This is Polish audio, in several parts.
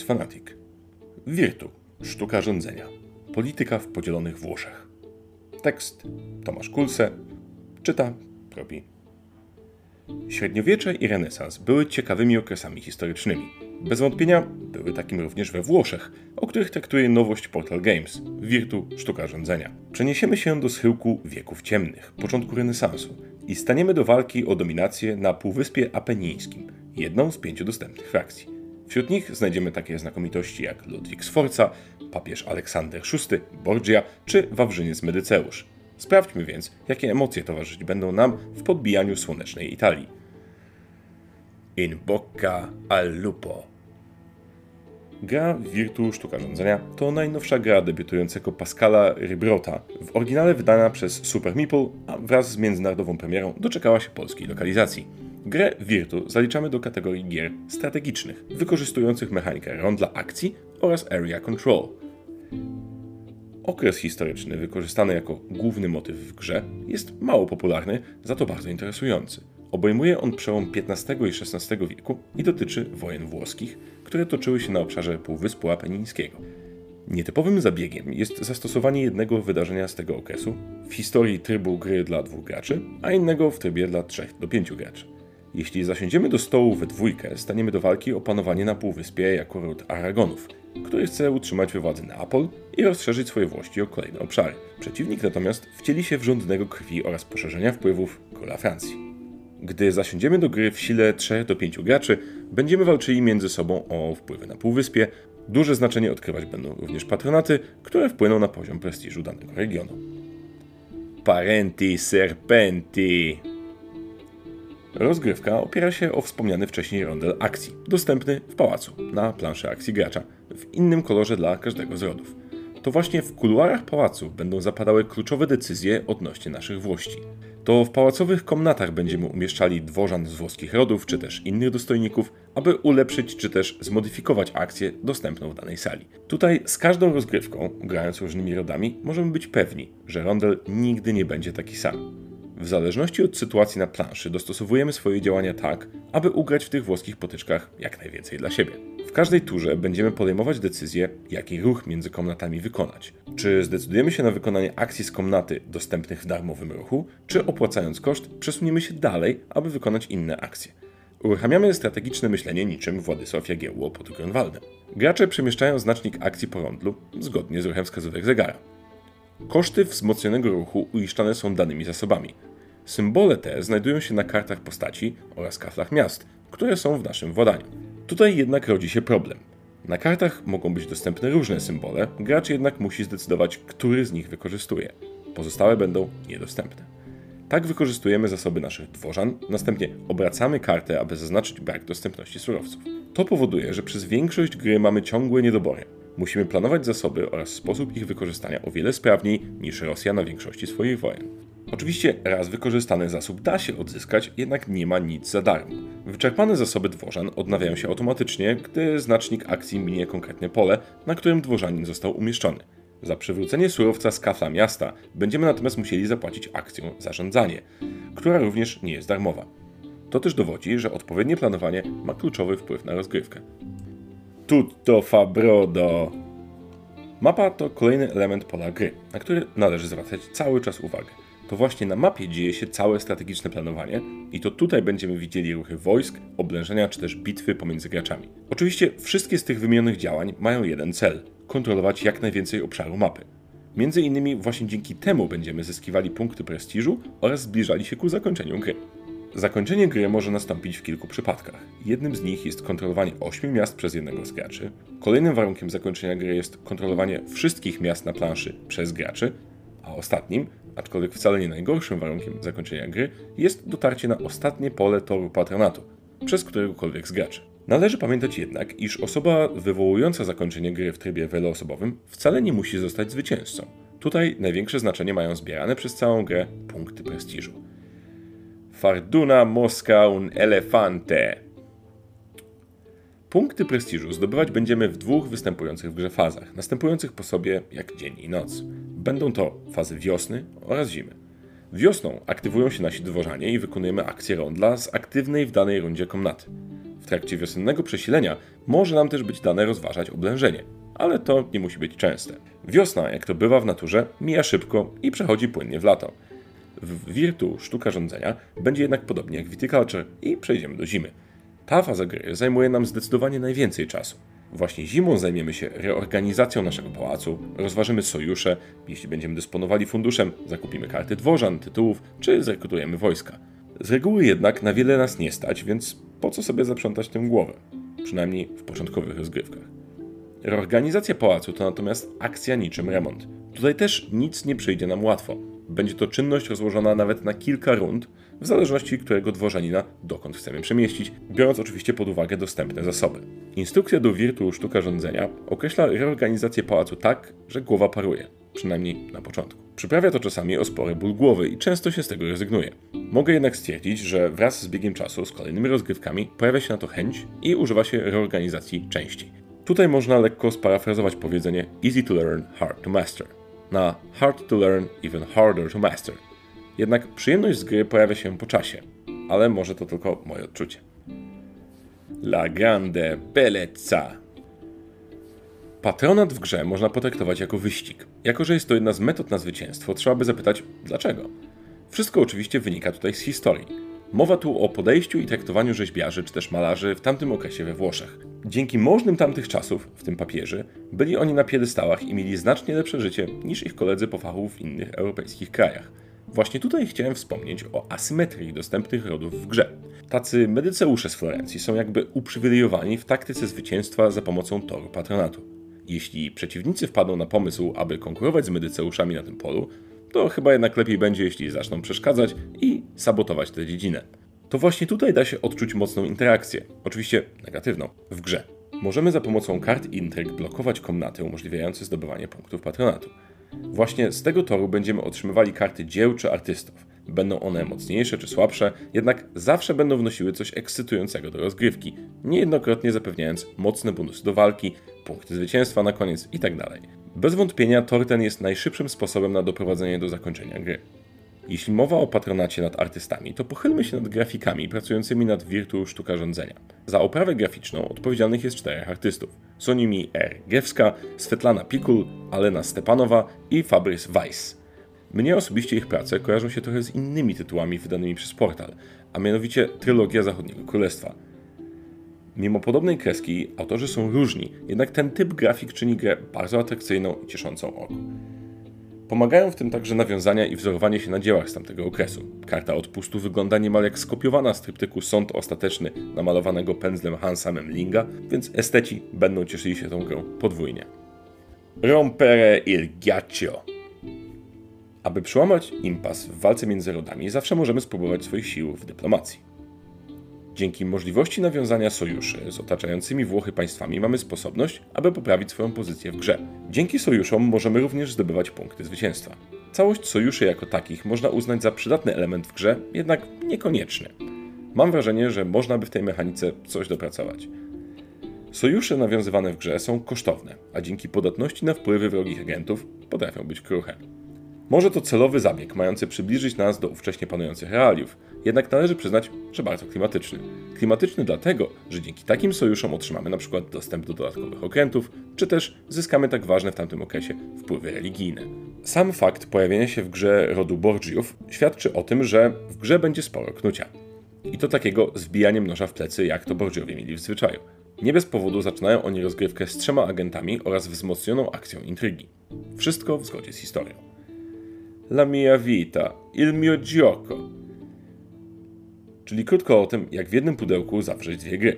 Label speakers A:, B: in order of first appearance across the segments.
A: Games Fanatic. Wirtu. Sztuka rządzenia. Polityka w podzielonych Włoszech. Tekst Tomasz Kulse. Czyta Probi. Średniowiecze i renesans były ciekawymi okresami historycznymi. Bez wątpienia były takim również we Włoszech, o których traktuje nowość Portal Games, Wirtu Sztuka Rządzenia. Przeniesiemy się do schyłku wieków ciemnych, początku renesansu i staniemy do walki o dominację na Półwyspie Apenińskim, jedną z pięciu dostępnych frakcji. Wśród nich znajdziemy takie znakomitości jak Ludwik Sforza, papież Aleksander VI, Borgia czy Wawrzyniec Medyceusz. Sprawdźmy więc, jakie emocje towarzyszyć będą nam w podbijaniu słonecznej Italii. In bocca al lupo. Gra Virtu Sztuka Rządzenia to najnowsza gra debiutującego Pascala Ribrota, w oryginale wydana przez Super Meeple, a wraz z międzynarodową premierą doczekała się polskiej lokalizacji. Grę Virtu zaliczamy do kategorii gier strategicznych, wykorzystujących mechanikę rondla akcji oraz area control. Okres historyczny wykorzystany jako główny motyw w grze jest mało popularny, za to bardzo interesujący. Obejmuje on przełom XV i XVI wieku i dotyczy wojen włoskich, które toczyły się na obszarze Półwyspu Apenińskiego. Nietypowym zabiegiem jest zastosowanie jednego wydarzenia z tego okresu w historii trybu gry dla dwóch graczy, a innego w trybie dla trzech do pięciu graczy. Jeśli zasiądziemy do stołu we dwójkę, staniemy do walki o panowanie na Półwyspie jako ród Aragonów, który chce utrzymać we Neapol i rozszerzyć swoje włości o kolejne obszary. Przeciwnik natomiast wcieli się w żądnego krwi oraz poszerzenia wpływów króla Francji. Gdy zasiądziemy do gry w sile 3 do 5 graczy, będziemy walczyli między sobą o wpływy na Półwyspie. Duże znaczenie odkrywać będą również patronaty, które wpłyną na poziom prestiżu danego regionu. Parenti Serpenti Rozgrywka opiera się o wspomniany wcześniej rondel akcji, dostępny w pałacu, na planszy akcji gracza, w innym kolorze dla każdego z rodów. To właśnie w kuluarach pałacu będą zapadały kluczowe decyzje odnośnie naszych włości. To w pałacowych komnatach będziemy umieszczali dworzan z włoskich rodów, czy też innych dostojników, aby ulepszyć czy też zmodyfikować akcję dostępną w danej sali. Tutaj z każdą rozgrywką, grając różnymi rodami, możemy być pewni, że rondel nigdy nie będzie taki sam. W zależności od sytuacji na planszy dostosowujemy swoje działania tak, aby ugrać w tych włoskich potyczkach jak najwięcej dla siebie. W każdej turze będziemy podejmować decyzję, jaki ruch między komnatami wykonać. Czy zdecydujemy się na wykonanie akcji z komnaty dostępnych w darmowym ruchu, czy opłacając koszt, przesuniemy się dalej, aby wykonać inne akcje. Uruchamiamy strategiczne myślenie niczym Władysław Jagiełło pod Grunwaldem. Gracze przemieszczają znacznik akcji po rondlu zgodnie z ruchem wskazówek zegara. Koszty wzmocnionego ruchu uiszczane są danymi zasobami. Symbole te znajdują się na kartach postaci oraz kaflach miast, które są w naszym władaniu. Tutaj jednak rodzi się problem. Na kartach mogą być dostępne różne symbole, gracz jednak musi zdecydować, który z nich wykorzystuje. Pozostałe będą niedostępne. Tak wykorzystujemy zasoby naszych dworzan, następnie obracamy kartę, aby zaznaczyć brak dostępności surowców. To powoduje, że przez większość gry mamy ciągłe niedobory. Musimy planować zasoby oraz sposób ich wykorzystania o wiele sprawniej niż Rosja na większości swoich wojen. Oczywiście raz wykorzystany zasób da się odzyskać, jednak nie ma nic za darmo. Wyczerpane zasoby dworzan odnawiają się automatycznie, gdy znacznik akcji minie konkretne pole, na którym dworzanin został umieszczony. Za przywrócenie surowca z kafla miasta będziemy natomiast musieli zapłacić akcją zarządzanie, która również nie jest darmowa. To też dowodzi, że odpowiednie planowanie ma kluczowy wpływ na rozgrywkę. Tutto fa brodo! Mapa to kolejny element pola gry, na który należy zwracać cały czas uwagę to właśnie na mapie dzieje się całe strategiczne planowanie i to tutaj będziemy widzieli ruchy wojsk, oblężenia czy też bitwy pomiędzy graczami. Oczywiście wszystkie z tych wymienionych działań mają jeden cel kontrolować jak najwięcej obszaru mapy. Między innymi właśnie dzięki temu będziemy zyskiwali punkty prestiżu oraz zbliżali się ku zakończeniu gry. Zakończenie gry może nastąpić w kilku przypadkach. Jednym z nich jest kontrolowanie 8 miast przez jednego z graczy. Kolejnym warunkiem zakończenia gry jest kontrolowanie wszystkich miast na planszy przez graczy, a ostatnim aczkolwiek wcale nie najgorszym warunkiem zakończenia gry, jest dotarcie na ostatnie pole toru patronatu, przez któregokolwiek z graczy. Należy pamiętać jednak, iż osoba wywołująca zakończenie gry w trybie wieloosobowym wcale nie musi zostać zwycięzcą. Tutaj największe znaczenie mają zbierane przez całą grę punkty prestiżu. Farduna Mosca un elefante. Punkty prestiżu zdobywać będziemy w dwóch występujących w grze fazach, następujących po sobie jak dzień i noc. Będą to fazy wiosny oraz zimy. Wiosną aktywują się nasi dworzanie i wykonujemy akcję rondla z aktywnej w danej rundzie komnaty. W trakcie wiosennego przesilenia może nam też być dane rozważać oblężenie, ale to nie musi być częste. Wiosna, jak to bywa w naturze, mija szybko i przechodzi płynnie w lato. W Virtu sztuka rządzenia będzie jednak podobnie jak Viticulture i przejdziemy do zimy. Ta faza gry zajmuje nam zdecydowanie najwięcej czasu. Właśnie zimą zajmiemy się reorganizacją naszego pałacu, rozważymy sojusze, jeśli będziemy dysponowali funduszem, zakupimy karty dworzan, tytułów czy zrekrutujemy wojska. Z reguły jednak na wiele nas nie stać, więc po co sobie zaprzątać tym głowę? Przynajmniej w początkowych rozgrywkach. Reorganizacja pałacu to natomiast akcja niczym remont. Tutaj też nic nie przyjdzie nam łatwo. Będzie to czynność rozłożona nawet na kilka rund, w zależności którego dworzanina dokąd chcemy przemieścić, biorąc oczywiście pod uwagę dostępne zasoby. Instrukcja do Wirtu Sztuka Rządzenia określa reorganizację pałacu tak, że głowa paruje, przynajmniej na początku. Przyprawia to czasami o spory ból głowy i często się z tego rezygnuje. Mogę jednak stwierdzić, że wraz z biegiem czasu, z kolejnymi rozgrywkami, pojawia się na to chęć i używa się reorganizacji częściej. Tutaj można lekko sparafrazować powiedzenie easy to learn, hard to master na hard to learn, even harder to master. Jednak przyjemność z gry pojawia się po czasie, ale może to tylko moje odczucie. La grande bellezza. Patronat w grze można potraktować jako wyścig. Jako, że jest to jedna z metod na zwycięstwo, trzeba by zapytać dlaczego. Wszystko oczywiście wynika tutaj z historii. Mowa tu o podejściu i traktowaniu rzeźbiarzy czy też malarzy w tamtym okresie we Włoszech. Dzięki możnym tamtych czasów, w tym papieży, byli oni na piedestałach i mieli znacznie lepsze życie niż ich koledzy po fachu w innych europejskich krajach. Właśnie tutaj chciałem wspomnieć o asymetrii dostępnych rodów w grze. Tacy medyceusze z Florencji są jakby uprzywilejowani w taktyce zwycięstwa za pomocą toru patronatu. Jeśli przeciwnicy wpadną na pomysł, aby konkurować z medyceuszami na tym polu, to chyba jednak lepiej będzie, jeśli zaczną przeszkadzać i sabotować tę dziedzinę. To właśnie tutaj da się odczuć mocną interakcję, oczywiście negatywną, w grze. Możemy za pomocą kart intryg blokować komnaty umożliwiające zdobywanie punktów patronatu. Właśnie z tego toru będziemy otrzymywali karty dzieł czy artystów. Będą one mocniejsze czy słabsze, jednak zawsze będą wnosiły coś ekscytującego do rozgrywki, niejednokrotnie zapewniając mocne bonusy do walki, punkty zwycięstwa na koniec itd. Bez wątpienia tor ten jest najszybszym sposobem na doprowadzenie do zakończenia gry. Jeśli mowa o patronacie nad artystami, to pochylmy się nad grafikami pracującymi nad Virtu Sztuka Rządzenia. Za oprawę graficzną odpowiedzialnych jest czterech artystów. Są nimi R. Giewska, Svetlana Pikul, Alena Stepanowa i Fabrice Weiss. Mnie osobiście ich prace kojarzą się trochę z innymi tytułami wydanymi przez portal, a mianowicie Trylogia Zachodniego Królestwa. Mimo podobnej kreski autorzy są różni, jednak ten typ grafik czyni grę bardzo atrakcyjną i cieszącą oko. Pomagają w tym także nawiązania i wzorowanie się na dziełach z tamtego okresu. Karta odpustu wygląda niemal jak skopiowana z tryptyku Sąd Ostateczny namalowanego pędzlem Hansa Memlinga, więc esteci będą cieszyli się tą grą podwójnie. Rompere il ghiaccio Aby przełamać impas w walce między rodami, zawsze możemy spróbować swoich sił w dyplomacji. Dzięki możliwości nawiązania sojuszy z otaczającymi Włochy państwami mamy sposobność, aby poprawić swoją pozycję w grze. Dzięki sojuszom możemy również zdobywać punkty zwycięstwa. Całość sojuszy jako takich można uznać za przydatny element w grze, jednak niekonieczny. Mam wrażenie, że można by w tej mechanice coś dopracować. Sojusze nawiązywane w grze są kosztowne, a dzięki podatności na wpływy wrogich agentów potrafią być kruche. Może to celowy zabieg mający przybliżyć nas do ówcześnie panujących realiów, jednak należy przyznać, że bardzo klimatyczny. Klimatyczny dlatego, że dzięki takim sojuszom otrzymamy np. dostęp do dodatkowych okrętów, czy też zyskamy tak ważne w tamtym okresie wpływy religijne. Sam fakt pojawienia się w grze rodu Borgiów świadczy o tym, że w grze będzie sporo knucia. I to takiego z wbijaniem noża w plecy, jak to Borgiowie mieli w zwyczaju. Nie bez powodu zaczynają oni rozgrywkę z trzema agentami oraz wzmocnioną akcją intrygi. Wszystko w zgodzie z historią. La mia vita, il mio gioco. Czyli krótko o tym, jak w jednym pudełku zawrzeć dwie gry.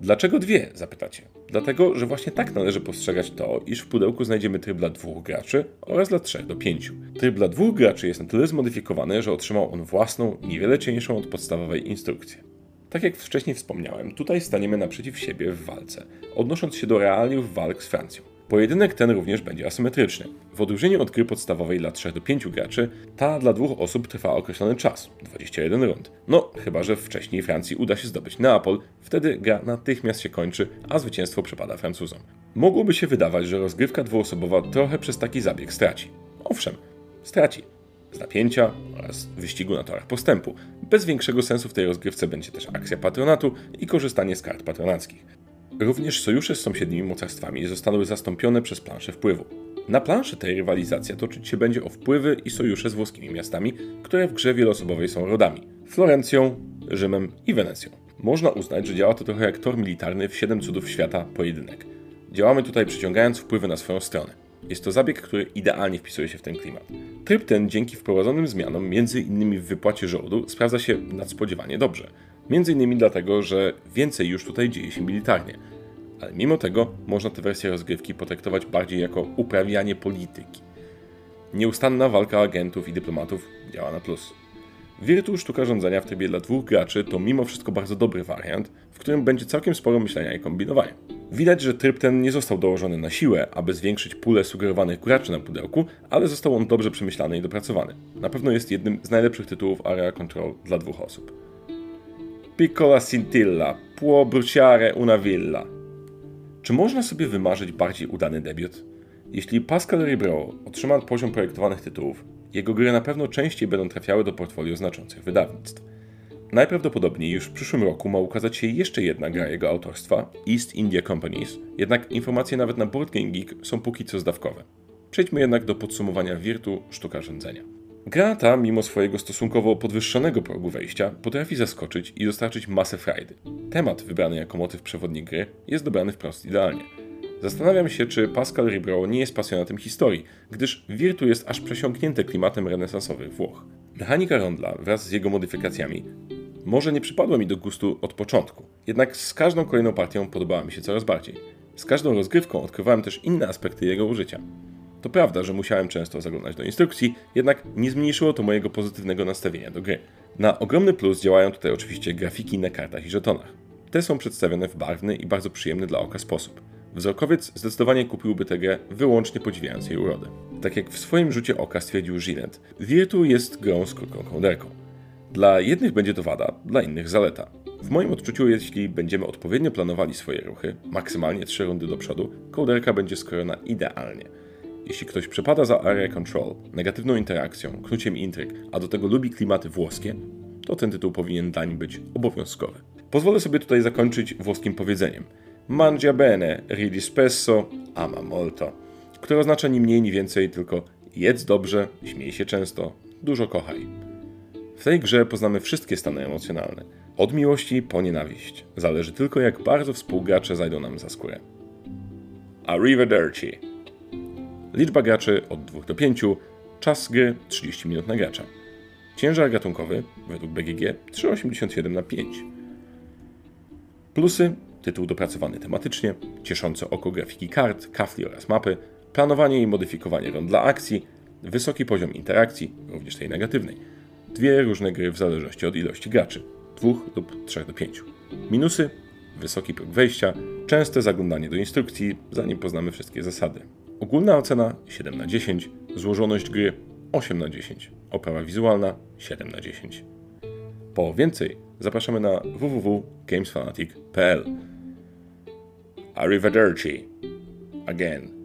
A: Dlaczego dwie? Zapytacie. Dlatego, że właśnie tak należy postrzegać to, iż w pudełku znajdziemy tryb dla dwóch graczy oraz dla trzech do pięciu. Tryb dla dwóch graczy jest na tyle zmodyfikowany, że otrzymał on własną, niewiele cieńszą od podstawowej instrukcję. Tak jak wcześniej wspomniałem, tutaj staniemy naprzeciw siebie w walce, odnosząc się do realiów walk z Francją. Pojedynek ten również będzie asymetryczny. W odróżnieniu od gry podstawowej dla 3 do 5 graczy, ta dla dwóch osób trwa określony czas 21 rund. No, chyba że wcześniej Francji uda się zdobyć Neapol, wtedy gra natychmiast się kończy, a zwycięstwo przypada Francuzom. Mogłoby się wydawać, że rozgrywka dwuosobowa trochę przez taki zabieg straci. Owszem, straci. z napięcia oraz wyścigu na torach postępu. Bez większego sensu w tej rozgrywce będzie też akcja patronatu i korzystanie z kart patronackich. Również sojusze z sąsiednimi mocarstwami zostały zastąpione przez planszę wpływu. Na planszy tej rywalizacja toczyć się będzie o wpływy i sojusze z włoskimi miastami, które w grze wieloosobowej są rodami Florencją, Rzymem i Wenecją. Można uznać, że działa to trochę jak tor militarny w Siedem Cudów Świata pojedynek. Działamy tutaj przyciągając wpływy na swoją stronę. Jest to zabieg, który idealnie wpisuje się w ten klimat. Tryb ten dzięki wprowadzonym zmianom, między innymi w wypłacie żołdu, sprawdza się nadspodziewanie dobrze. Między innymi dlatego, że więcej już tutaj dzieje się militarnie. Ale mimo tego można tę wersję rozgrywki potraktować bardziej jako uprawianie polityki. Nieustanna walka agentów i dyplomatów działa na plus. Virtu sztuka rządzenia w trybie dla dwóch graczy to mimo wszystko bardzo dobry wariant, w którym będzie całkiem sporo myślenia i kombinowania. Widać, że tryb ten nie został dołożony na siłę, aby zwiększyć pulę sugerowanych graczy na pudełku, ale został on dobrze przemyślany i dopracowany. Na pewno jest jednym z najlepszych tytułów Area Control dla dwóch osób. Piccola scintilla, può bruciare una villa. Czy można sobie wymarzyć bardziej udany debiut? Jeśli Pascal Ribro otrzyma poziom projektowanych tytułów, jego gry na pewno częściej będą trafiały do portfolio znaczących wydawnictw. Najprawdopodobniej już w przyszłym roku ma ukazać się jeszcze jedna gra jego autorstwa, East India Companies, jednak informacje nawet na Board Game Geek są póki co zdawkowe. Przejdźmy jednak do podsumowania Wirtu Sztuka Rządzenia. Gra ta, mimo swojego stosunkowo podwyższonego progu wejścia, potrafi zaskoczyć i dostarczyć masę frajdy. Temat wybrany jako motyw przewodni gry jest dobrany wprost idealnie. Zastanawiam się, czy Pascal Ribro nie jest pasjonatem historii, gdyż Wirtu jest aż przesiąknięte klimatem renesansowych Włoch. Mechanika rondla wraz z jego modyfikacjami może nie przypadła mi do gustu od początku, jednak z każdą kolejną partią podobała mi się coraz bardziej. Z każdą rozgrywką odkrywałem też inne aspekty jego użycia. To prawda, że musiałem często zaglądać do instrukcji, jednak nie zmniejszyło to mojego pozytywnego nastawienia do gry. Na ogromny plus działają tutaj oczywiście grafiki na kartach i żetonach. Te są przedstawione w barwny i bardzo przyjemny dla oka sposób. Wzrokowiec zdecydowanie kupiłby tę grę wyłącznie podziwiając jej urodę. Tak jak w swoim rzucie oka stwierdził Ginet, Virtu jest grą z krótką kołderką. Dla jednych będzie to wada, dla innych zaleta. W moim odczuciu, jeśli będziemy odpowiednio planowali swoje ruchy, maksymalnie 3 rundy do przodu, kołderka będzie skrojona idealnie. Jeśli ktoś przepada za area control, negatywną interakcją, knuciem intryg, a do tego lubi klimaty włoskie, to ten tytuł powinien nim być obowiązkowy. Pozwolę sobie tutaj zakończyć włoskim powiedzeniem Mangia bene, ridi spesso, ama molto, które oznacza ni mniej, ni więcej, tylko jedz dobrze, śmiej się często, dużo kochaj. W tej grze poznamy wszystkie stany emocjonalne. Od miłości po nienawiść. Zależy tylko jak bardzo współgracze zajdą nam za skórę. Arrivederci. Liczba graczy od 2 do 5, czas gry 30 minut na gracza. Ciężar gatunkowy według BGG 3,81 na 5. Plusy tytuł dopracowany tematycznie, cieszące oko grafiki kart, kafli oraz mapy, planowanie i modyfikowanie rond dla akcji, wysoki poziom interakcji, również tej negatywnej Dwie różne gry w zależności od ilości graczy, dwóch lub trzech do pięciu. Minusy, wysoki próg wejścia, częste zaglądanie do instrukcji, zanim poznamy wszystkie zasady. Ogólna ocena 7 na 10, złożoność gry 8 na 10, oprawa wizualna 7 na 10. Po więcej zapraszamy na www.gamesfanatic.pl Arrivederci. Again.